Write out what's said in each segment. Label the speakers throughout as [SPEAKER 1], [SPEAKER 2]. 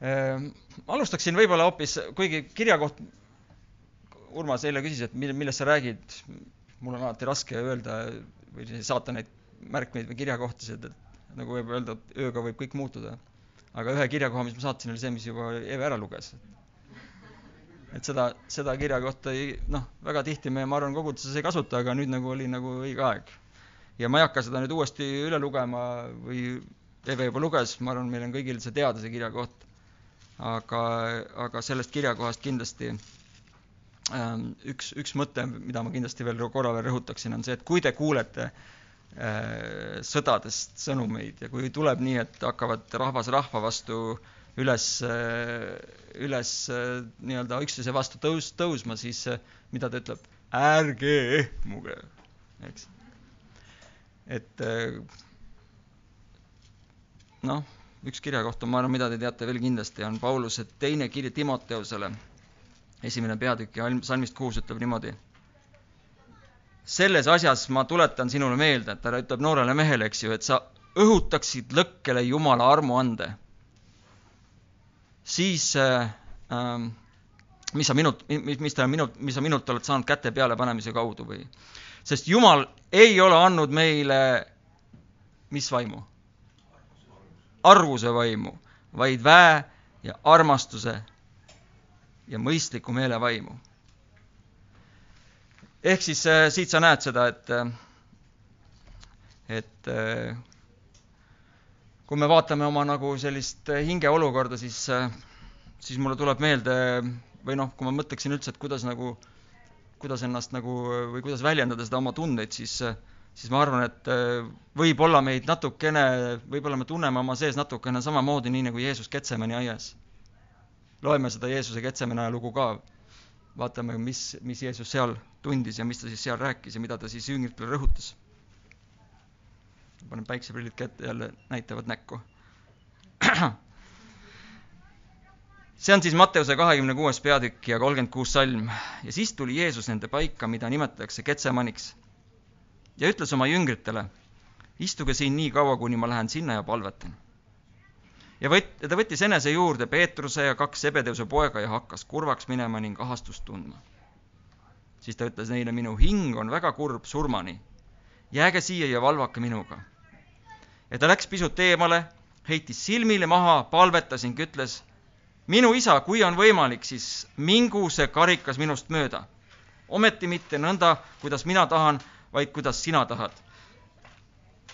[SPEAKER 1] alustaksin võib-olla hoopis, kuigi kirja koht, Urmas eile küsis, et mille, millest sa räägid, mul on alati raske öelda või saata neid märkmeid või kirjakohtasid, et nagu võib öelda, et ööga võib kõik muutuda. aga ühe kirjakoha, mis ma saatsin, oli see, mis juba Eve ära luges. et seda, seda kirjakohta ei, noh, väga tihti me, ma arvan, koguduses ei kasuta, aga nüüd nagu oli nagu õige aeg. ja ma ei hakka seda nüüd uuesti üle lugema või Eve juba luges, ma arvan, meil on kõigil see teada, see kirjakoht aga, aga sellest kirjakohast kindlasti ähm, üks, üks mõte, mida ma kindlasti veel korra veel rõhutaksin, on see, et kui te kuulete äh, sõdadest sõnumeid ja kui tuleb nii, et hakkavad rahvas rahva vastu üles, äh, üles äh, nii-öelda üksteise vastu tõus, tõusma, siis mida ta ütleb? ärge ehmuge, eks. et noh üks kirjakoht on, ma arvan, mida te teate veel kindlasti, on Pauluse teine kiri Timoteusele, esimene peatükk ja salmist kuus ütleb niimoodi. selles asjas ma tuletan sinule meelde, et ta ütleb noorele mehele, eks ju, et sa õhutaksid lõkkele Jumala armuande. siis äh, äh, mis sa minut, mis, mis ta minut, mis sa minult oled saanud käte peale panemise kaudu või? sest Jumal ei ole andnud meile mis vaimu arvuse vaimu, vaid väe ja armastuse ja mõistliku meele vaimu. ehk siis äh, siit sa näed seda, et, äh, et äh, kui me vaatame oma nagu sellist hingeolukorda, siis, siis mulle tuleb meelde või noh, kui ma mõtleksin üldse, et kuidas nagu, kuidas ennast nagu või kuidas väljendada seda oma tundeid, siis äh, siis ma arvan, et äh, võib-olla meid natukene, võib-olla me tunneme oma sees natukene samamoodi, nii nagu Jeesus Ketsemani aias. loeme seda Jeesuse Ketsemani ajalugu ka, vaatame, mis, mis Jeesus seal tundis ja mis ta siis seal rääkis ja mida ta siis jüngritele rõhutas. panen päikseprillid kätte, jälle näitavad näkku. see on siis Matteuse kahekümne kuues peatükk ja kolmkümmend kuus salm ja siis tuli Jeesus nende paika, mida nimetatakse Ketsemaniks ja ütles oma jüngritele, istuge siin nii kaua, kuni ma lähen sinna ja palvetan. ja võt-, ta võttis enese juurde Peetruse ja kaks Sebedeuse poega ja hakkas kurvaks minema ning ahastust tundma. siis ta ütles neile, minu hing on väga kurb surmani. jääge siia ja valvake minuga. ja ta läks pisut eemale, heitis silmile maha, palvetas ning ütles, minu isa, kui on võimalik, siis mingu see karikas minust mööda. ometi mitte nõnda, kuidas mina tahan vaid kuidas sina tahad.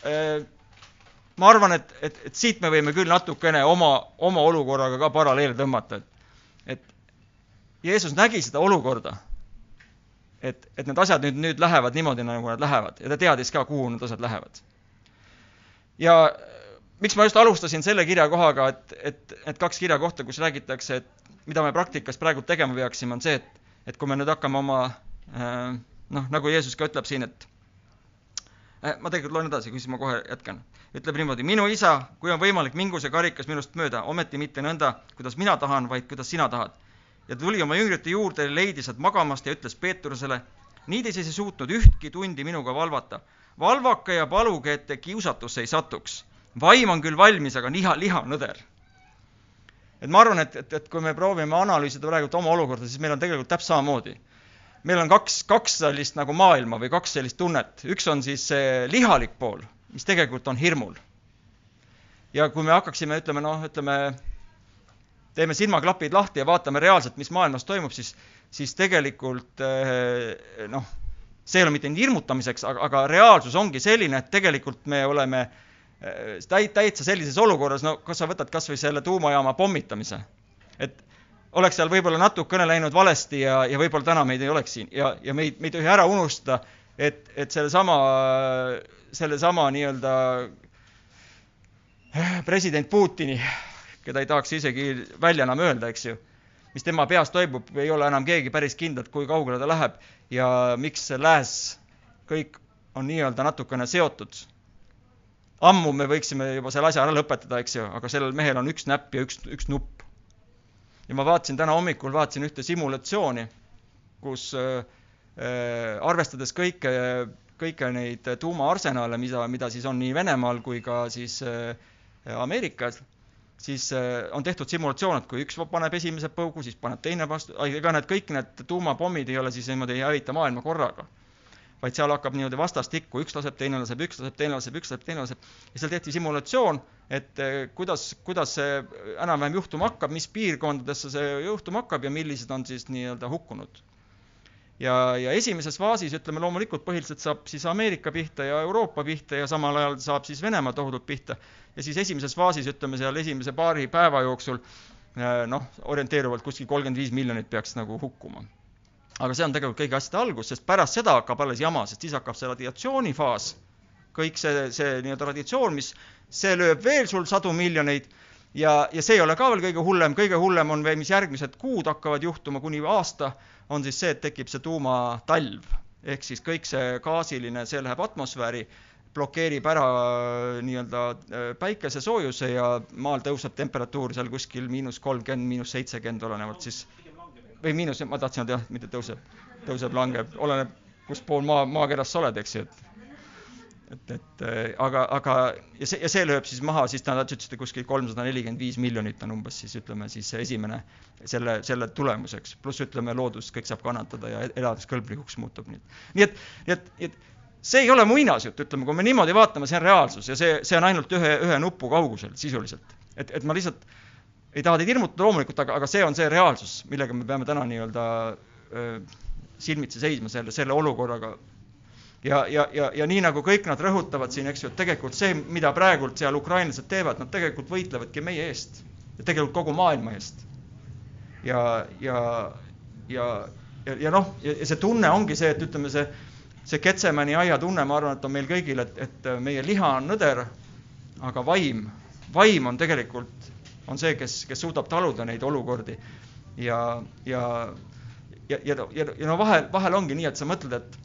[SPEAKER 1] Äh, ma arvan, et, et, et siit me võime küll natukene oma, oma olukorraga ka paralleele tõmmata, et, et Jeesus nägi seda olukorda, et, et need asjad nüüd, nüüd lähevad niimoodi, nagu nad lähevad ja ta teadis ka, kuhu need asjad lähevad. ja miks ma just alustasin selle kirjakohaga, et, et need kaks kirjakohta, kus räägitakse, et mida me praktikas praegu tegema peaksime, on see, et, et kui me nüüd hakkame oma äh, noh, nagu Jeesus ka ütleb siin, et äh, ma tegelikult loen edasi, siis ma kohe jätkan. ütleb niimoodi, minu isa, kui on võimalik, mingu see karikas minust mööda, ometi mitte nõnda, kuidas mina tahan, vaid kuidas sina tahad. ja tuli oma jüngrite juurde, leidis nad magamast ja ütles Peetrusele, nii te siis ei suutnud ühtki tundi minuga valvata. valvake ja paluge, et te kiusatusse ei satuks. vaim on küll valmis, aga liha, liha on nõder. et ma arvan, et, et, et kui me proovime analüüsida praegu oma olukorda, siis meil on tegelikult täpselt samamoodi meil on kaks, kaks sellist nagu maailma või kaks sellist tunnet, üks on siis see lihalik pool, mis tegelikult on hirmul. ja kui me hakkaksime, ütleme noh, ütleme, teeme silmaklapid lahti ja vaatame reaalselt, mis maailmas toimub, siis, siis tegelikult eh, noh, see ei ole mitte hirmutamiseks, aga, aga reaalsus ongi selline, et tegelikult me oleme eh, täitsa sellises olukorras, no kas sa võtad kas või selle tuumajaama pommitamise, et oleks seal võib-olla natukene läinud valesti ja, ja võib-olla täna meid ei oleks siin ja, ja me ei, me ei tohi ära unustada, et, et sellesama, sellesama nii-öelda president Putini, keda ei tahaks isegi välja enam öelda, eks ju, mis tema peas toimub, ei ole enam keegi päris kindlad, kui kaugele ta läheb ja miks lääs kõik on nii-öelda natukene seotud. ammu me võiksime juba selle asja ära lõpetada, eks ju, aga sellel mehel on üks näpp ja üks, üks nupp ja ma vaatasin täna hommikul, vaatasin ühte simulatsiooni, kus äh, äh, arvestades kõike, kõiki neid tuumaarsenale, mida, mida siis on nii Venemaal kui ka siis äh, Ameerikas, siis äh, on tehtud simulatsioon, et kui üks paneb esimese põugu, siis paneb teine vastu, ega need kõik need tuumapommid ei ole siis niimoodi ei hävita maailma korraga. Vaid seal hakkab niimoodi vastastikku, üks laseb, teine laseb, üks laseb, teine laseb, üks laseb, teine laseb. ja seal tehti simulatsioon, et äh, kuidas, kuidas see enam-vähem juhtuma hakkab, mis piirkondadesse see juhtuma hakkab ja millised on siis nii-öelda hukkunud ja, ja esimeses faasis ütleme loomulikult põhiliselt saab siis Ameerika pihta ja Euroopa pihta ja samal ajal saab siis Venemaa tohutult pihta. ja siis esimeses faasis, ütleme seal esimese paari päeva jooksul eh, noh, orienteeruvalt kuskil kolmkümmend viis miljonit peaks nagu hukkuma. Aga see on tegelikult kõigi asjade algus, sest pärast seda hakkab alles jama, sest siis hakkab see radiatsioonifaas, kõik see, see nii-öelda radiatsioon, mis, see lööb veel sul sadu miljoneid ja, ja see ei ole ka veel kõige hullem, kõige hullem on veel, mis järgmised kuud hakkavad juhtuma kuni aasta, on siis see, et tekib see tuumatalv. ehk siis kõik see gaasiline, see läheb atmosfääri, blokeerib ära nii-öelda äh, päikesesoojuse ja maal tõuseb temperatuur seal kuskil miinus kolmkümmend, miinus seitsekümmend, olenevalt siis või miinus, ma tahtsin öelda jah, mitte tõuseb, tõuseb, langeb, oleneb, kus pool maa, maakerast sa oled, eks ju, et et, et äh, aga, aga ja see, ja see lööb siis maha, siis nad ütlesid kuskil kolmsada nelikümmend viis miljonit on umbes siis ütleme siis esimene selle, selle tulemuseks, pluss ütleme, loodus kõik saab kannatada ja elatuskõlblikuks muutub nüüd. nii et, nii et, et see ei ole muinasjutt, ütleme, kui me niimoodi vaatame, see on reaalsus ja see, see on ainult ühe, ühe nupu kaugusel sisuliselt. et, et ma lihtsalt ei taha teid hirmutada loomulikult, aga, aga see on see reaalsus, millega me peame täna nii-öelda silmitsi seisma selle, selle olukorraga ja, ja, ja, ja nii nagu kõik nad rõhutavad siin, eks ju, et tegelikult see, mida praegult seal ukrainlased teevad, nad tegelikult võitlevadki meie eest ja tegelikult kogu maailma eest. ja, ja, ja, ja, ja noh, ja see tunne ongi see, et ütleme, see, see Getsemani aia tunne, ma arvan, et on meil kõigil, et, et meie liha on nõder, aga vaim, vaim on tegelikult, on see, kes, kes suudab taluda neid olukordi. ja, ja, ja, ja, ja, ja no vahel, vahel ongi nii, et sa mõtled, et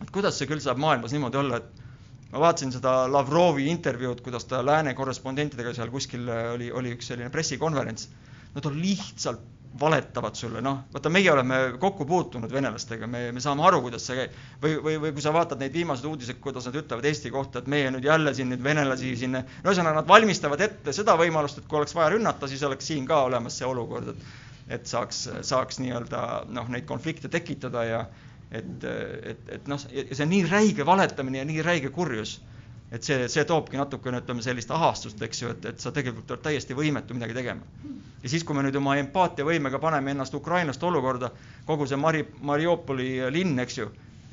[SPEAKER 1] et kuidas see küll saab maailmas niimoodi olla, et ma vaatasin seda Lavrovi intervjuud, kuidas ta lääne korrespondentidega seal kuskil oli, oli üks selline pressikonverents. Nad on lihtsalt valetavad sulle, noh, vaata, meie oleme kokku puutunud venelastega, me, me saame aru, kuidas see käib. või, või, või kui sa vaatad neid viimaseid uudiseid, kuidas nad ütlevad Eesti kohta, et meie nüüd jälle siin nüüd venelasi siin, no ühesõnaga nad valmistavad ette seda võimalust, et kui oleks vaja rünnata, siis oleks siin ka olemas see olukord, et et saaks, saaks nii-öelda noh, neid konflikte tekitada ja et, et, et noh, see on nii räige valetamine ja nii räige kurjus, et see, see toobki natukene, ütleme, sellist ahastust, eks ju, et, et sa tegelikult oled täiesti võimetu midagi tegema. ja siis, kui me nüüd oma empaatiavõimega paneme ennast ukrainlaste olukorda, kogu see Mari-, Mariupoli linn, eks ju,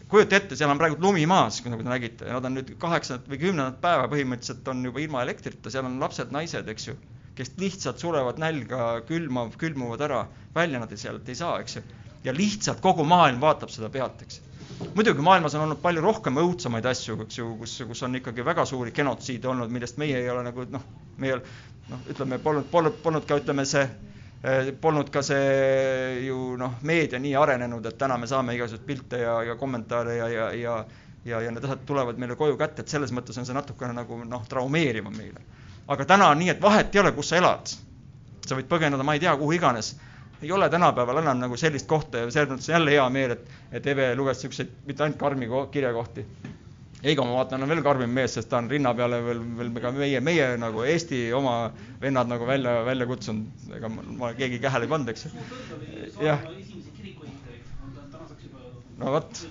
[SPEAKER 1] kujuta ette, seal on praegu lumi maas, nagu te nägite, nad on nüüd kaheksandat või kümnendat päeva põhimõtteliselt on juba ilma elektrita, seal on lapsed-naised, eks ju, kes lihtsalt surevad nälga, külma, külmuvad ära, välja nad sealt ei saa, eks ju ja lihtsalt kogu maailm vaatab seda pealt, eks. muidugi maailmas on olnud palju rohkem õudsamaid asju, eks ju, kus, kus on ikkagi väga suuri genotsiide olnud, millest meie ei ole nagu noh, meie noh, ütleme, polnud, polnud, polnud ka ütleme see eh, polnud ka see ju noh, meedia nii arenenud, et täna me saame igasuguseid pilte ja, ja kommentaare ja, ja, ja ja, ja need asjad tulevad meile koju kätte, et selles mõttes on see natukene nagu noh, traumeerivam meile. aga täna on nii, et vahet ei ole, kus sa elad. sa võid põgeneda, ma ei tea, kuhu iganes ei ole tänapäeval enam nagu sellist kohta ja selles mõttes jälle hea meel, et, et Eve luges niisuguseid mitte ainult karmi kirjakohti. Heigo, ma vaatan, on veel karmim mees, sest ta on rinna peale veel, veel ka meie, meie nagu Eesti oma vennad nagu välja, välja kutsunud, ega ma, ma keegi kähele ei pannud, eks jah. no vot,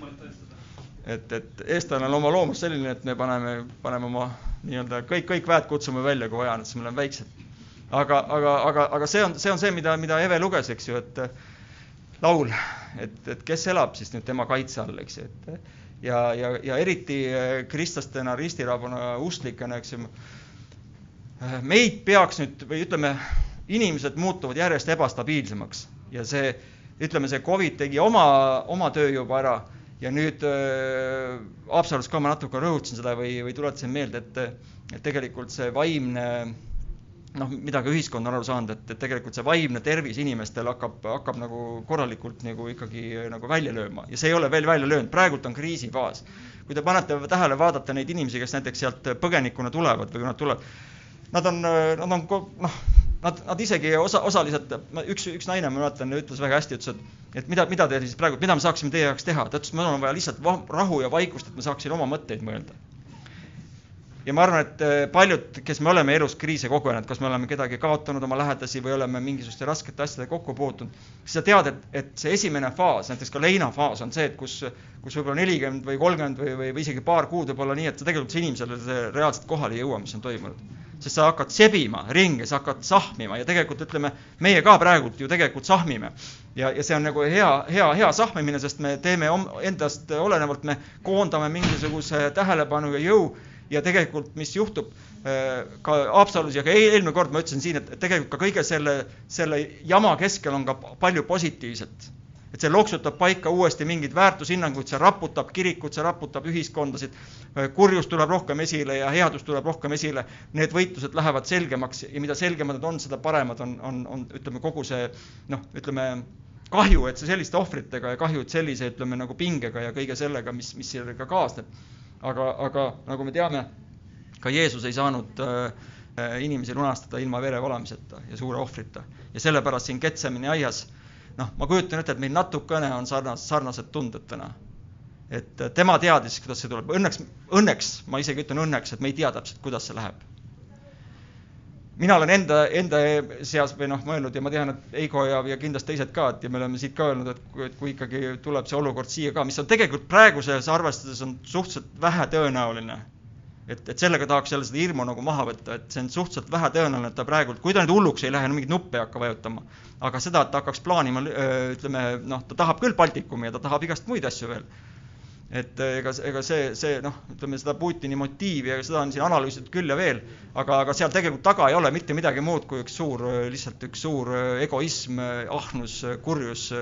[SPEAKER 1] et, et eestlane on oma loomust selline, et me paneme, paneme oma nii-öelda kõik, kõik väed kutsume välja, kui vaja on, sest me oleme väiksed aga, aga, aga, aga see on, see on see, mida, mida Eve luges, eks ju, et laul, et, et kes elab siis nüüd tema kaitse all, eks ju, et ja, ja, ja eriti eh, kristlastena, ristirabuna, usklikena, eks ju, meid peaks nüüd või ütleme, inimesed muutuvad järjest ebastabiilsemaks. Ja see, ütleme, see Covid tegi oma, oma töö juba ära. Ja nüüd äh, Haapsalus ka ma natuke rõhutasin seda või, või tuletasin meelde, et, et tegelikult see vaimne noh, mida ka ühiskond on aru saanud, et, et tegelikult see vaimne tervis inimestel hakkab, hakkab nagu korralikult nagu ikkagi nagu välja lööma. Ja see ei ole veel välja löönud, praegult on kriisifaas. kui te panete tähele, vaadata neid inimesi, kes näiteks sealt põgenikuna tulevad või kui nad tulevad, nad on, nad on noh, nad, nad isegi osa, osaliselt, üks, üks naine, ma mäletan, ütles väga hästi, ütles, et et mida, mida te siis praegu, mida me saaksime teie jaoks teha, ta ütles, mul on vaja lihtsalt rahu ja vaikust, et ma saaksin oma mõtteid mõelda ja ma arvan, et äh, paljud, kes me oleme elus kriise kogenud, kas me oleme kedagi kaotanud, oma lähedasi või oleme mingisuguste raskete asjadega kokku puutunud, siis sa tead, et, et see esimene faas, näiteks ka leinafaas on see, et kus, kus võib-olla nelikümmend või kolmkümmend või, või, või isegi paar kuud võib olla nii, et sa tegelikult inimesele reaalselt kohale ei jõua, mis on toimunud sest sa hakkad sebima ringi, sa hakkad sahmima ja tegelikult ütleme, meie ka praegult ju tegelikult sahmime. ja, ja see on nagu hea, hea, hea sahmimine, sest me teeme endast olenevalt, me koondame mingisuguse tähelepanu ja jõu ja tegelikult, mis juhtub äh, ka Haapsalus ja ka eelmine kord ma ütlesin siin, et tegelikult ka kõige selle, selle jama keskel on ka palju positiivset. et see loksutab paika uuesti mingeid väärtushinnanguid, see raputab kirikut, see raputab ühiskondasid, äh, kurjus tuleb rohkem esile ja headus tuleb rohkem esile, need võitlused lähevad selgemaks ja mida selgemad nad on, seda paremad on, on, on ütleme, kogu see noh, ütleme kahju, et see selliste ohvritega ja kahju, et sellise, ütleme nagu pingega ja kõige sellega, mis, mis sellega kaasneb aga, aga nagu me teame, ka Jeesus ei saanud äh, äh, inimesi lunastada ilma vere valamiseta ja suure ohvrita. ja sellepärast siin Getsemani aias, noh, ma kujutan ette, et meil natukene on sarnas, sarnased tunded täna. et äh, tema teadis, kuidas see tuleb, õnneks, õnneks, ma isegi ütlen õnneks, et me ei tea täpselt, kuidas see läheb mina olen enda, enda seas või noh, mõelnud ja ma tean, et Eigo ja, ja kindlasti teised ka, et ja me oleme siit ka öelnud, et kui, et kui ikkagi tuleb see olukord siia ka, mis on tegelikult praeguses arvestades on suhteliselt vähetõenäoline. et, et sellega tahaks jälle seda hirmu nagu maha võtta, et see on suhteliselt vähetõenäoline, et ta praegu, kui ta nüüd hulluks ei lähe, mingeid nuppe ei hakka vajutama, aga seda, et ta hakkaks plaanima, ütleme noh, ta tahab küll Baltikumi ja ta tahab igast muid asju veel et eh, ega, ega see, see noh, ütleme seda Putini motiivi seda on siin analüüsitud küll ja veel, aga, aga seal tegelikult taga ei ole mitte midagi muud kui üks suur, lihtsalt üks suur eh, egoism, eh, ahnus, kurjus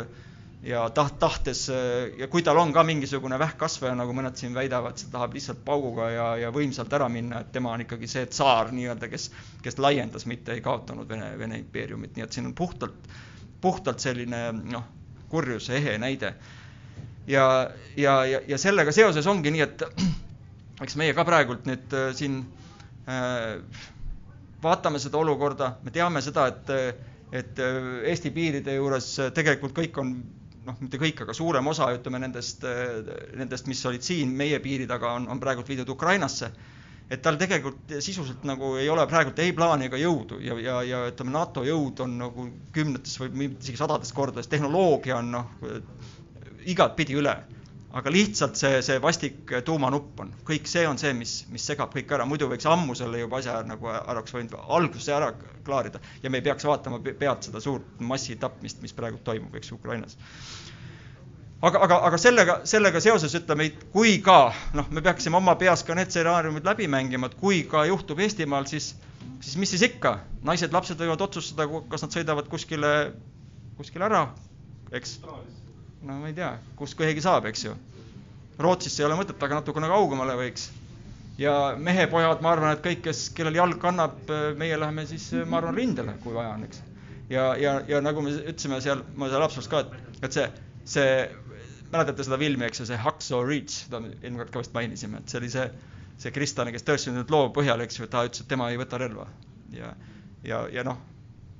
[SPEAKER 1] ja taht-, tahtes ja kui tal on ka mingisugune vähkkasvaja, nagu mõned siin väidavad, ta tahab lihtsalt pauguga ja, ja võimsalt ära minna, et tema on ikkagi see tsaar nii-öelda, kes, kes laiendas, mitte ei kaotanud Vene, Vene impeeriumit, nii et siin on puhtalt, puhtalt selline noh, kurjuse ehe näide ja, ja, ja, ja sellega seoses ongi nii, et eks meie ka praegult nüüd äh, siin äh, vaatame seda olukorda, me teame seda, et, et äh, Eesti piiride juures tegelikult kõik on noh, mitte kõik, aga suurem osa, ütleme nendest, nendest, mis olid siin meie piiri taga, on, on praegult viidud Ukrainasse. et tal tegelikult sisuliselt nagu ei ole praegult ei plaani ega jõudu. Ja, ja, ja ütleme, NATO jõud on nagu kümnetes või isegi sadades kordades, tehnoloogia on noh, igatpidi üle. aga lihtsalt see, see vastik tuumanupp on, kõik see on see, mis, mis segab kõik ära, muidu võiks ammu selle juba asja nagu ära oleks võinud alguses ära klaarida. Ja me ei peaks vaatama pealt seda suurt massitapmist, mis praegu toimub, eks Ukrainas. Aga, aga, aga sellega, sellega seoses ütleme, kui ka noh, me peaksime oma peas ka need stsenaariumid läbi mängima, et kui ka juhtub Eestimaal, siis, siis mis siis ikka, naised-lapsed võivad otsustada, kas nad sõidavad kuskile, kuskile ära, eks no ma ei tea, kust keegi saab, eks ju. Rootsisse ei ole mõtet, aga natukene kaugemale võiks. ja mehepojad, ma arvan, et kõik, kes, kellel jalg kannab, meie läheme siis, ma arvan, rindele, kui vaja on, eks. ja, ja, ja nagu me ütlesime seal, ma seal Haapsalus ka, et, et see, see, mäletate seda filmi, eks ju, see Hacksaw Ridge, seda me eelmine kord ka vist mainisime, et see oli see, see kristlane, kes tõestas nüüd loo põhjal, eks ju, ta ütles, et tema ei võta relva. ja, ja, ja noh,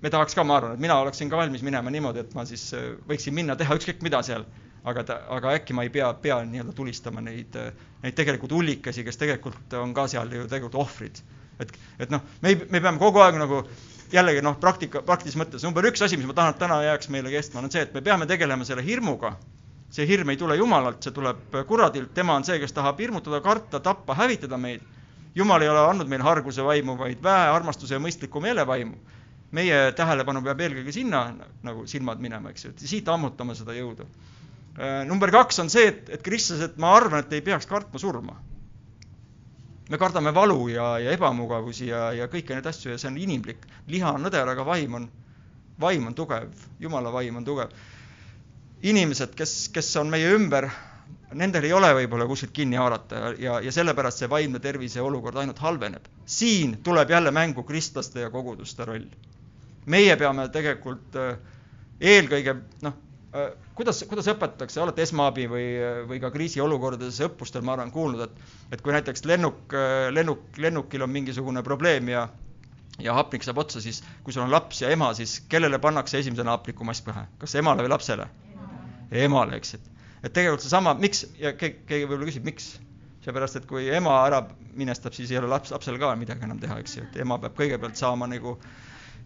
[SPEAKER 1] me tahaks ka, ma arvan, et mina oleksin ka valmis minema niimoodi, et ma siis äh, võiksin minna teha ükskõik mida seal, aga ta, aga äkki ma ei pea, pea nii-öelda tulistama neid, äh, neid tegelikult ullikesi, kes tegelikult on ka seal ju tegelikult ohvrid. et, et noh, me ei, me peame kogu aeg nagu jällegi noh, praktika, praktilises mõttes number üks asi, mis ma tahan, et täna jääks meile kestma, on see, et me peame tegelema selle hirmuga. see hirm ei tule Jumalalt, see tuleb kuradilt, tema on see, kes tahab hirmutada, karta, tappa, hävitada meid. Jumal ei ole andnud meile arguse vaimu, vaid vähe armastuse ja mõistliku meele vaimu meie tähelepanu peab eelkõige sinna nagu silmad minema, eks ju, et siit ammutama seda jõudu. Äh, number kaks on see, et, et kristlased, ma arvan, et ei peaks kartma surma. me kardame valu ja, ja ebamugavusi ja, ja kõiki neid asju ja see on inimlik. liha on nõder, aga vaim on, vaim on tugev, jumala vaim on tugev. inimesed, kes, kes on meie ümber, nendel ei ole võib-olla kuskilt kinni haarata ja, ja sellepärast see vaimne tervise olukord ainult halveneb. siin tuleb jälle mängu kristlaste ja koguduste roll meie peame tegelikult äh, eelkõige noh, äh, kuidas, kuidas õpetatakse, olete esmaabi või, või ka kriisiolukordades õppustel, ma olen kuulnud, et et kui näiteks lennuk, äh, lennuk, lennukil on mingisugune probleem ja ja hapnik saab otsa, siis kui sul on laps ja ema, siis kellele pannakse esimesena hapnikumask pähe, kas emale või lapsele? emale, eks, et, et tegelikult seesama, miks ja keegi, keegi võib-olla küsib, miks? seepärast, et kui ema ära minestab, siis ei ole laps, lapsel ka midagi enam teha, eks ju, et ema peab kõigepealt saama nagu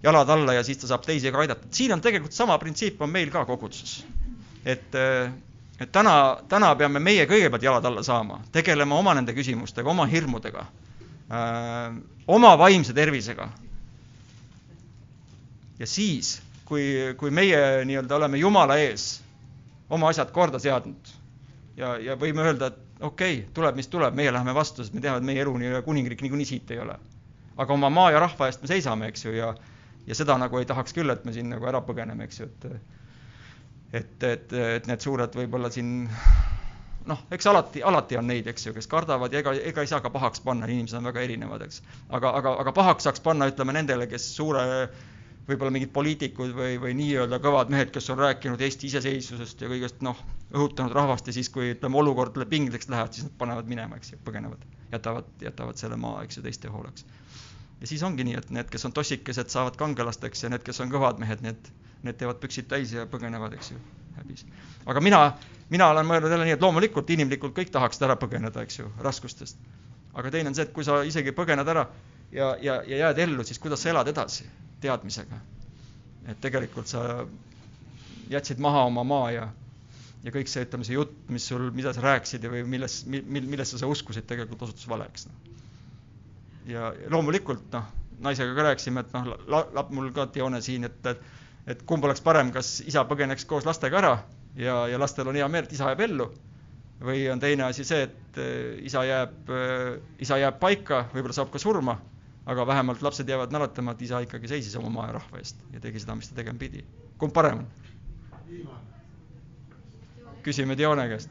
[SPEAKER 1] jalad alla ja siis ta saab teisi ka aidata. siin on tegelikult sama printsiip on meil ka koguduses. et, et täna, täna peame meie kõigepealt jalad alla saama, tegelema oma nende küsimustega, oma hirmudega, oma vaimse tervisega. ja siis, kui, kui meie nii-öelda oleme Jumala ees oma asjad korda seadnud ja, ja võime öelda, et okei okay,, tuleb, mis tuleb, meie läheme vastu, sest me teame, et meie elu nii-öelda kuningriik niikuinii siit ei ole. aga oma maa ja rahva eest me seisame, eks ju, ja ja seda nagu ei tahaks küll, et me siin nagu ära põgeneme, eks ju, et et, et, et need suured võib-olla siin noh, eks alati, alati on neid, eks ju, kes kardavad ja ega, ega ei saa ka pahaks panna, inimesed on väga erinevad, eks. aga, aga, aga pahaks saaks panna, ütleme nendele, kes suure võib-olla mingid poliitikud või, või nii-öelda kõvad mehed, kes on rääkinud Eesti iseseisvusest ja kõigest noh, õhutanud rahvast ja siis, kui ütleme, olukord pingliseks läheb, siis nad panevad minema, eks ju, põgenevad, jätavad, jätavad selle maa, eks ju, teiste hooleks. Ja siis ongi nii, et need, kes on tossikesed, saavad kangelasteks ja need, kes on kõvad mehed, need, need teevad püksid täis ja põgenevad, eks ju, häbis. aga mina, mina olen mõelnud jälle nii, et loomulikult inimlikult kõik tahaksid ära põgeneda, eks ju, raskustest. aga teine on see, et kui sa isegi põgened ära ja, ja, ja jääd ellu, siis kuidas sa elad edasi teadmisega. et tegelikult sa jätsid maha oma maa ja, ja kõik see, ütleme, see jutt, mis sul, mida sa rääkisid ja või milles, mil-, millesse sa uskusid, tegelikult osutus valeks no.. Ja loomulikult noh, naisega ka rääkisime, et noh, la-, mul ka Dione siin, et, et et kumb oleks parem, kas isa põgeneks koos lastega ära ja, ja lastel on hea meel, et isa jääb ellu, või on teine asi see, et äh, isa jääb, äh, isa jääb paika, võib-olla saab ka surma aga vähemalt lapsed jäävad mäletama, et isa ikkagi seisis oma maa ja rahva eest ja tegi seda, mis ta tegema pidi. kumb parem on? küsime Dione käest.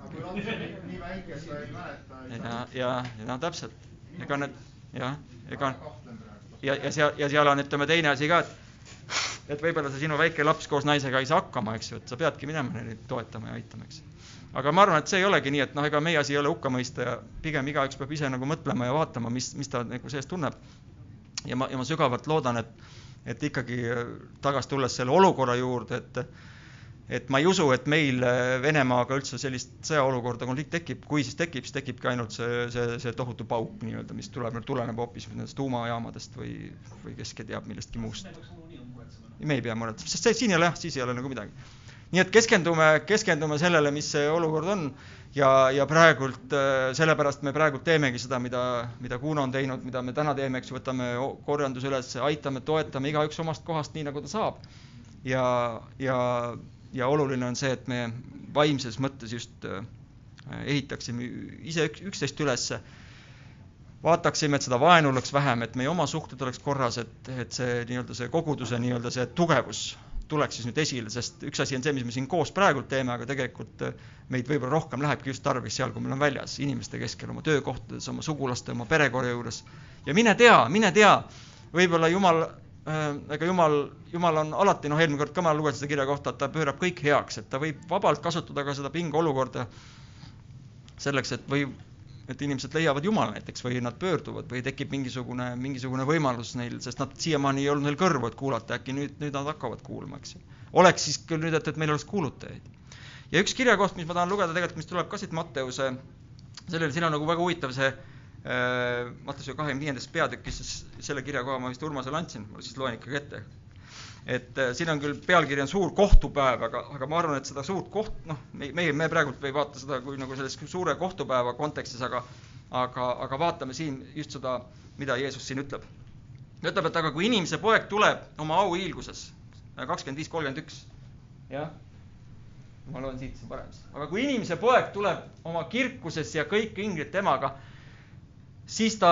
[SPEAKER 1] ja, ja, ja no täpselt, ega need jah, ega ja, ja seal, ja seal on, ütleme, teine asi ka, et et võib-olla see sinu väike laps koos naisega ei saa hakkama, eks ju, et sa peadki minema neid toetama ja aitama, eks. aga ma arvan, et see ei olegi nii, et noh, ega meie asi ei ole hukka mõista ja pigem igaüks peab ise nagu mõtlema ja vaatama, mis, mis ta nagu sees tunneb ja ma, ja ma sügavalt loodan, et, et ikkagi äh, tagasi tulles selle olukorra juurde, et et ma ei usu, et meil äh, Venemaaga üldse sellist sõjaolukorda, konflikt tekib, kui siis tekib, siis tekibki ainult see, see, see tohutu pauk nii-öelda, mis tuleb, tuleneb hoopis nendest tuumajaamadest või, või kes teab millestki muust. me ei pea muretsema, sest see, siin ei ole jah, siis ei ole nagu midagi. nii et keskendume, keskendume sellele, mis see olukord on ja, ja praegult äh, sellepärast me praegult teemegi seda, mida, mida Kuno on teinud, mida me täna teeme, eks ju, võtame korjanduse üles, aitame, toetame igaüks omast kohast, nii nagu ta saab. ja, ja, ja oluline on see, et me vaimses mõttes just äh, ehitaksime ise üks, üksteist ülesse, vaataksime, et seda vaenu oleks vähem, et meie oma suhted oleks korras, et, et see nii-öelda see koguduse nii-öelda see tugevus tuleks siis nüüd esile, sest üks asi on see, mis me siin koos praegult teeme, aga tegelikult äh, meid võib-olla rohkem lähebki just tarvis seal, kui meil on väljas, inimeste keskel, oma töökohtades, oma sugulaste, oma perekonna juures. ja mine tea, mine tea, võib-olla Jumal ega Jumal, Jumal on alati, noh, eelmine kord ka ma lugesin seda kirja kohta, et ta pöörab kõik heaks, et ta võib vabalt kasutada ka seda pingeolukorda selleks, et või et inimesed leiavad Jumala näiteks või nad pöörduvad või tekib mingisugune, mingisugune võimalus neil, sest nad siiamaani ei olnud neil kõrvu, et kuulata, äkki nüüd, nüüd nad hakkavad kuulma, eks ju. oleks siis küll nüüd, et, et meil oleks kuulutajaid. ja üks kirjakoht, mis ma tahan lugeda tegelikult, mis tuleb ka siit Matteuse, sellel, siin on nagu väga huvitav see äh, Matteuse kahekümne viiendas peatükis, selle kirjakoha ma vist Urmasele andsin, ma siis loen ikkagi ette et äh, siin on küll, pealkiri on Suur kohtupäev, aga, aga ma arvan, et seda suurt koht, noh, meie, me praegult ei vaata seda kui nagu selles suure kohtupäeva kontekstis, aga aga, aga vaatame siin just seda, mida Jeesus siin ütleb. ütleb, et aga kui inimese poeg tuleb oma auhiilguses, kakskümmend viis, kolmkümmend üks, jah, ma loen siit, see on parem. aga kui inimese poeg tuleb oma kirkuses ja kõik ingrid temaga, siis ta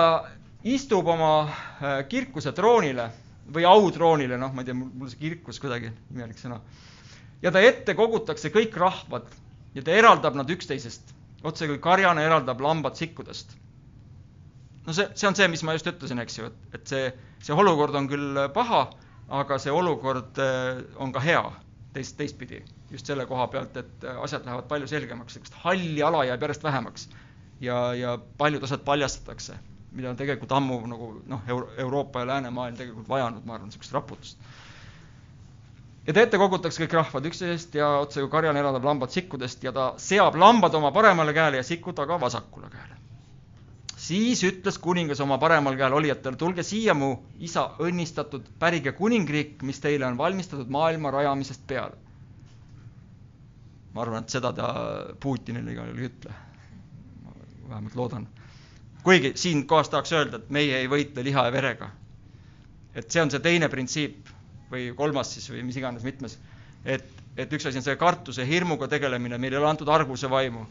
[SPEAKER 1] istub oma äh, kirkuse troonile või autroonile, noh, ma ei tea, mul see kirkus kuidagi imelik sõna. ja ta ette kogutakse kõik rahvad ja ta eraldab nad üksteisest, otse kui karjane eraldab lambad sikkudest. no see, see on see, mis ma just ütlesin, eks ju, et, et see, see olukord on küll paha, aga see olukord äh, on ka hea teist, teistpidi. just selle koha pealt, et äh, asjad lähevad palju selgemaks, sellist halli ala jääb järjest vähemaks. Ja, ja paljud asjad paljastatakse mida on tegelikult ammu nagu noh, Euroopa ja läänemaailm tegelikult vajanud, ma arvan, niisugust raputust. ja ta ette kogutakse kõik rahvad üksteisest ja otse kui karjane eraldab lambad sikkudest ja ta seab lambad oma paremale käele ja sikud aga vasakule käele. siis ütles kuningas oma paremal käel olijatele, tulge siia, mu isa õnnistatud, pärige kuningriik, mis teile on valmistatud maailma rajamisest peale. ma arvan, et seda ta Putinile igal juhul ei ütle. Vähemalt loodan. kuigi siinkohas tahaks öelda, et meie ei võitle liha ja verega. et see on see teine printsiip või kolmas siis või mis iganes mitmes, et, et üks asi on see kartuse, hirmuga tegelemine, meile ei ole antud arguse vaimu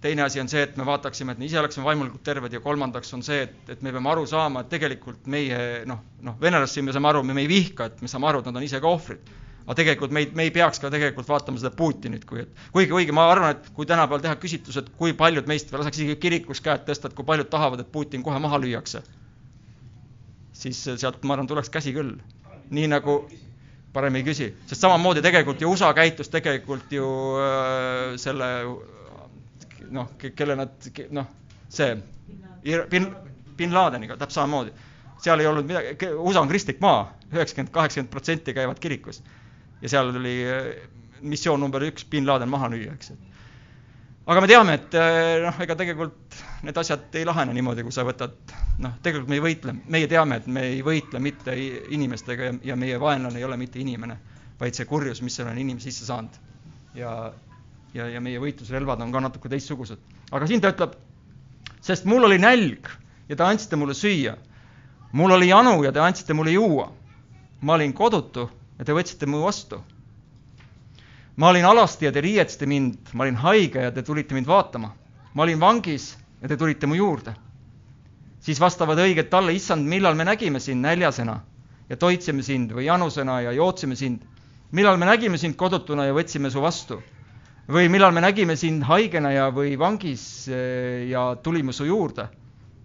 [SPEAKER 1] teine asi on see, et me vaataksime, et me ise oleksime vaimulikult terved ja kolmandaks on see, et, et me peame aru saama, et tegelikult meie noh, noh, venelased siin me saame aru, me ei vihka, et me saame aru, et nad on ise ka ohvrid. Aga tegelikult me ei, me ei peaks ka tegelikult vaatama seda Putinit, kui kuigi, kuigi ma arvan, et kui tänapäeval teha küsitlus, et kui paljud meist laseks isegi kirikus käed tõsta, et kui paljud tahavad, et Putin kohe maha lüüakse, siis sealt, ma arvan, tuleks käsi küll. nii nagu parem ei küsi, sest samamoodi tegelikult ju USA käitus tegelikult ju äh, selle noh, kelle nad, noh, see bin, bin Ladeniga täpselt samamoodi. seal ei olnud midagi, USA on kristlik maa, üheksakümmend, kaheksakümmend protsenti käivad kirikus. Ja seal oli eh, missioon number üks bin Laden maha lüüa, eks ju. aga me teame, et eh, noh, ega tegelikult need asjad ei lahene niimoodi, kui sa võtad, noh, tegelikult me ei võitle, meie teame, et me ei võitle mitte inimestega ja, ja meie vaenlane ei ole mitte inimene, vaid see kurjus, mis seal on inimese sisse saanud. ja, ja, ja meie võitlusrelvad on ka natuke teistsugused. aga siin ta ütleb, sest mul oli nälg ja te andsite mulle süüa. mul oli janu ja te andsite mulle juua. ma olin kodutu ja te võtsite mu vastu. ma olin alasti ja te riietasite mind, ma olin haige ja te tulite mind vaatama. ma olin vangis ja te tulite mu juurde. siis vastavad õiged talle, issand, millal me nägime sind näljasena ja toitsime sind või janusena ja jootsime sind. millal me nägime sind kodutuna ja võtsime su vastu või millal me nägime sind haigena ja, või vangis eh, ja tulime su juurde.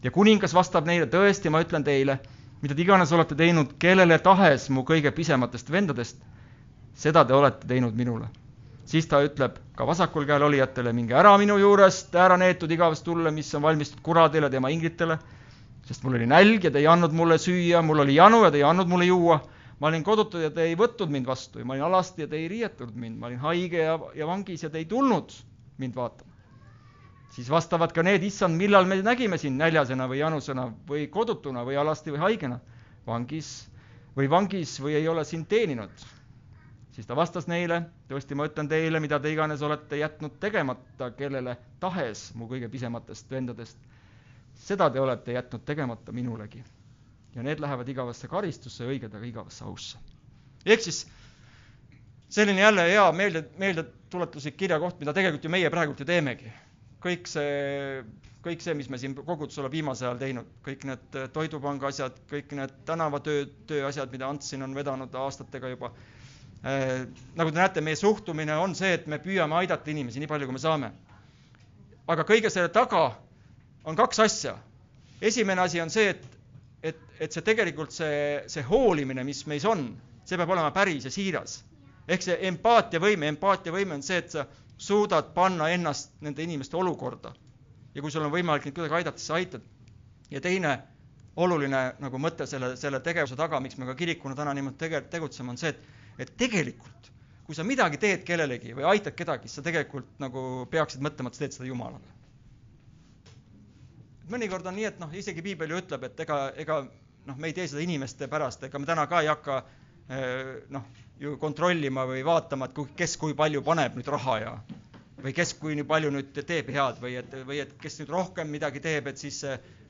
[SPEAKER 1] ja kuningas vastab neile, tõesti, ma ütlen teile, mida te iganes olete teinud kellele tahes mu kõige pisematest vendadest, seda te olete teinud minule. siis ta ütleb ka vasakul käel olijatele, minge ära minu juurest, ära neetud igavest tulle, mis on valmistatud kuradele, tema inglitele, sest mul oli nälg ja te ei andnud mulle süüa, mul oli janu ja te ei andnud mulle juua ma olin kodutu ja te ei võtnud mind vastu ja ma olin alasti ja te ei riietanud mind, ma olin haige ja, ja vangis ja te ei tulnud mind vaatama. Siis vastavad ka need, issand, millal me nägime sind näljasena või janusena või kodutuna või alasti või haigena, vangis või vangis või ei ole sind teeninud. siis ta vastas neile, tõesti, ma ütlen teile, mida te iganes olete jätnud tegemata kellele tahes mu kõige pisematest vendadest, seda te olete jätnud tegemata minulegi ja need lähevad igavasse karistusse, õiged aga igavasse ausse. ehk siis selline jälle hea meelde, meeldetuletuslik kirjakoht, mida tegelikult ju meie praegult ju teemegi. Kõik see, kõik see, mis me siin kogudus oleme viimasel ajal teinud, kõik need Toidupanga asjad, kõik need tänavatöö, tööasjad, mida Ants siin on vedanud aastatega juba äh,. nagu te näete, meie suhtumine on see, et me püüame aidata inimesi nii palju, kui me saame. aga kõige selle taga on kaks asja. esimene asi on see, et et, et see tegelikult see, see hoolimine, mis meis on, see peab olema päris ja siiras. ehk see empaatiavõime, empaatiavõime on see, et sa suudad panna ennast nende inimeste olukorda. ja kui sul on võimalik neid kuidagi aidata, siis aitad. ja teine oluline nagu mõte selle, selle tegevuse taga, miks me ka kirikuna täna niimoodi tege-, tegutseme, on see, et, et tegelikult kui sa midagi teed kellelegi või aitad kedagi, siis sa tegelikult nagu peaksid mõtlema, et sa teed seda Jumalale mõnikord on nii, et noh, isegi piibel ju ütleb, et ega, ega noh, me ei tee seda inimeste pärast, ega me täna ka ei hakka noh, ju kontrollima või vaatama, et kes kui palju paneb nüüd raha ja või kes kui nii palju nüüd teeb head või et, või et kes nüüd rohkem midagi teeb, et siis,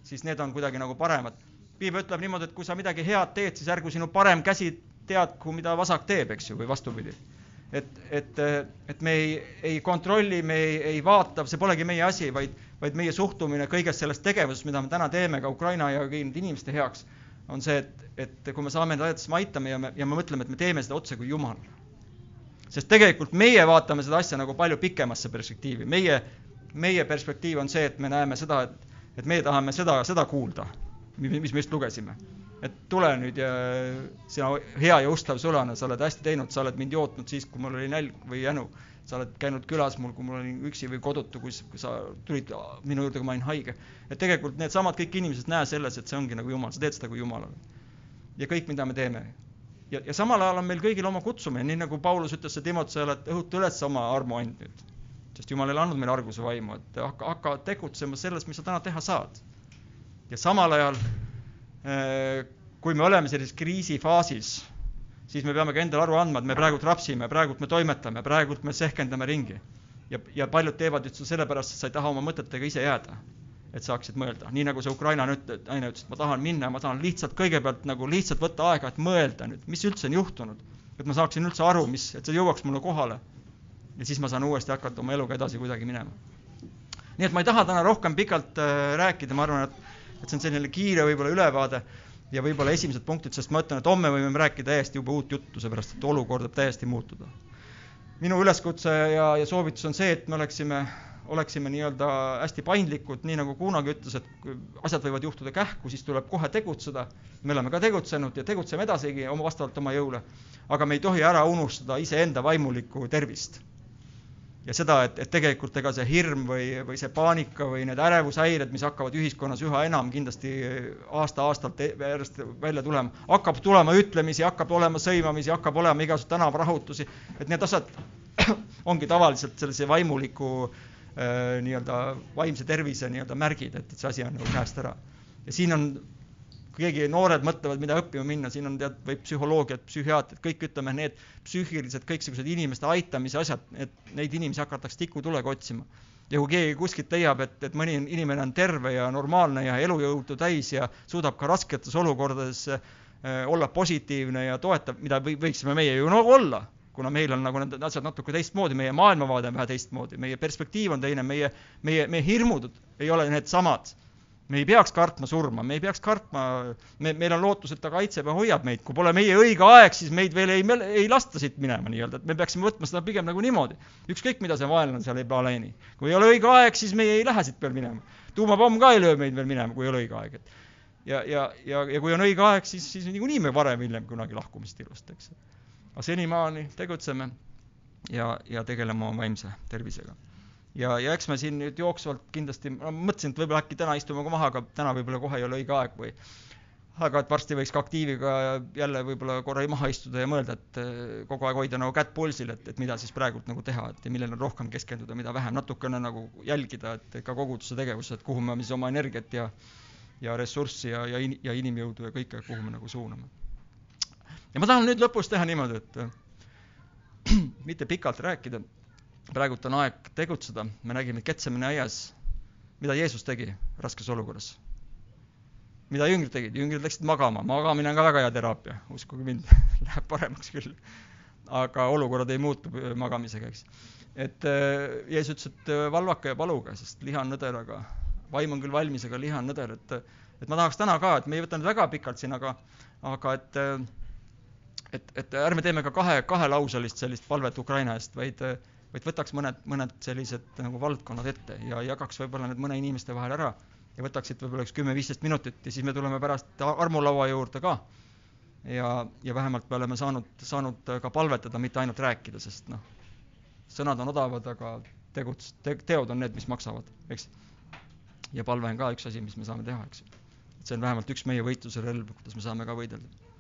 [SPEAKER 1] siis need on kuidagi nagu paremad. piibel ütleb niimoodi, et kui sa midagi head teed, siis ärgu sinu parem käsi teadku, mida vasak teeb, eks ju, või vastupidi. et, et, et me ei, ei kontrolli, me ei, ei vaata, see polegi meie asi, vaid vaid meie suhtumine kõiges selles tegevuses, mida me täna teeme ka Ukraina ja kõigi inimeste heaks, on see, et, et kui me saame neid aidata, siis me aitame ja me, ja me mõtleme, et me teeme seda otse kui Jumal. sest tegelikult meie vaatame seda asja nagu palju pikemasse perspektiivi, meie, meie perspektiiv on see, et me näeme seda, et, et meie tahame seda, seda kuulda, mis me just lugesime. et tule nüüd ja sina hea ja ustav sulane, sa oled hästi teinud, sa oled mind jootnud siis, kui mul oli nälg või jänu sa oled käinud külas mul, kui mul oli üksi või kodutu, kui, sa tulid minu juurde, kui ma olin haige. et tegelikult needsamad kõik inimesed näe selles, et see ongi nagu Jumal, sa teed seda kui Jumalale. ja kõik, mida me teeme. ja, ja samal ajal on meil kõigil oma kutsumine, nii nagu Paulus ütles Timoteusele, et õhuta üles oma armuand nüüd. sest Jumal ei ole andnud meile arguse vaimu, et hakka, hakka tegutsema selles, mis sa täna teha saad. ja samal ajal, äh, kui me oleme sellises kriisifaasis, siis me peame ka endale aru andma, et me praegult rapsime, praegult me toimetame, praegult me sehkendame ringi. ja, ja paljud teevad just sellepärast, et sa ei taha oma mõtetega ise jääda et saaksid mõelda, nii nagu see Ukraina nüüd, naine ütles, et ma tahan minna, ma tahan lihtsalt kõigepealt nagu lihtsalt võtta aega, et mõelda nüüd, mis üldse on juhtunud. et ma saaksin üldse aru, mis, et see jõuaks mulle kohale. ja siis ma saan uuesti hakata oma eluga edasi kuidagi minema. nii et ma ei taha täna rohkem pikalt äh, rääkida, ma arvan, et, et see on selline kiire võib-olla ülevaade ja võib-olla esimesed punktid, sest ma ütlen, et homme võime rääkida täiesti juba uut juttu, seepärast et olukord võib täiesti muutuda. minu üleskutse ja, ja soovitus on see, et me oleksime oleksime nii-öelda hästi paindlikud, nii nagu kunagi ütles, et asjad võivad juhtuda kähku, siis tuleb kohe tegutseda. me oleme ka tegutsenud ja tegutseme edasigi oma, vastavalt oma jõule. aga me ei tohi ära unustada iseenda vaimulikku tervist. Ja seda, et, et tegelikult ega see hirm või, või see paanika või need ärevushäired, mis hakkavad ühiskonnas üha enam kindlasti aasta-aastalt e-, järjest välja tulema, hakkab tulema ütlemisi, hakkab olema sõimamisi, hakkab olema igasuguseid tänavarahutusi, et need asjad ongi tavaliselt sellise vaimuliku äh, nii-öelda vaimse tervise nii-öelda märgid, et, et see asi on nagu käest ära. ja siin on, kui keegi, noored mõtlevad, mida õppima minna, siin on tead, või psühholoogiad, psühhiaatrid, kõik ütleme, need psüühilised kõiksugused inimeste aitamise asjad, et neid inimesi hakatakse tikutulega otsima. ja kui keegi kuskilt leiab, et, et mõni inimene on terve ja normaalne ja elujõudu täis ja suudab ka rasketes olukordades äh, olla positiivne ja toetav, mida või, võiksime meie ju nagu olla kuna meil on nagu need asjad natuke teistmoodi, meie maailmavaade on vähe teistmoodi, meie perspektiiv on teine, meie, meie, meie hirmud ei ole needsamad. Me ei peaks kartma surma, me ei peaks kartma, me, meil on lootus, et ta kaitseb ja hoiab meid, kui pole meie õige aeg, siis meid veel ei, ei lasta siit minema nii-öelda, et me peaksime võtma seda pigem nagu niimoodi. ükskõik, mida see vaenlane seal ei planeeri. kui ei ole õige aeg, siis meie ei lähe siit veel minema. tuumapomm ka ei löö meid veel minema, kui ei ole õige aeg, et ja, ja, ja, ja kui on õige aeg, siis, siis niikuinii me varem-hiljem kunagi lahkume siit ilust, eks aga senimaani tegutseme ja, ja tegeleme oma vaimse tervisega. Ja, ja eks me siin nüüd jooksvalt kindlasti, ma mõtlesin, et võib-olla äkki täna istume ka maha, aga täna võib-olla kohe ei ole õige aeg või aga et varsti võiks ka aktiiviga jälle võib-olla korra maha istuda ja mõelda, et eh, kogu aeg hoida nagu kätt pulsil, et, et mida siis praegult nagu teha, et millele rohkem keskenduda, mida vähem, natukene nagu jälgida, et ka koguduse tegevus, et kuhu me siis oma energiat ja ja ressurssi ja, ja, ja inimjõudu ja kõike, kuhu me nagu suuname. Ja ma tahan nüüd lõpus teha niimoodi, et mitte pikalt rääkida, praegult on aeg tegutseda, me nägime Ketsemani aias, mida Jeesus tegi raskes olukorras. mida jüngrid tegid, jüngrid läksid magama, magamine on ka väga hea teraapia, uskuge mind läheb paremaks küll. aga olukorrad ei muutu äh, magamisega, eks. et äh, Jeesus ütles, et valvake ja paluge, sest liha on nõder, aga vaim on küll valmis, aga liha on nõder, et et ma tahaks täna ka, et me ei võta nüüd väga pikalt siin, aga aga et et, et ärme teeme ka kahe, kahelauselist sellist palvet Ukraina eest, vaid, vaid võtaks mõned, mõned sellised nagu valdkonnad ette ja jagaks võib-olla need mõne inimeste vahel ära ja võtaksid võib-olla üks kümme-viisteist minutit ja siis me tuleme pärast armulaua juurde ka. ja, ja vähemalt me oleme saanud, saanud ka palvetada, mitte ainult rääkida, sest noh, sõnad on odavad, aga teguts- te,, teod on need, mis maksavad, eks. ja palve on ka üks asi, mis me saame teha, eks. see on vähemalt üks meie võitluse relv, kuidas me saame ka võidelda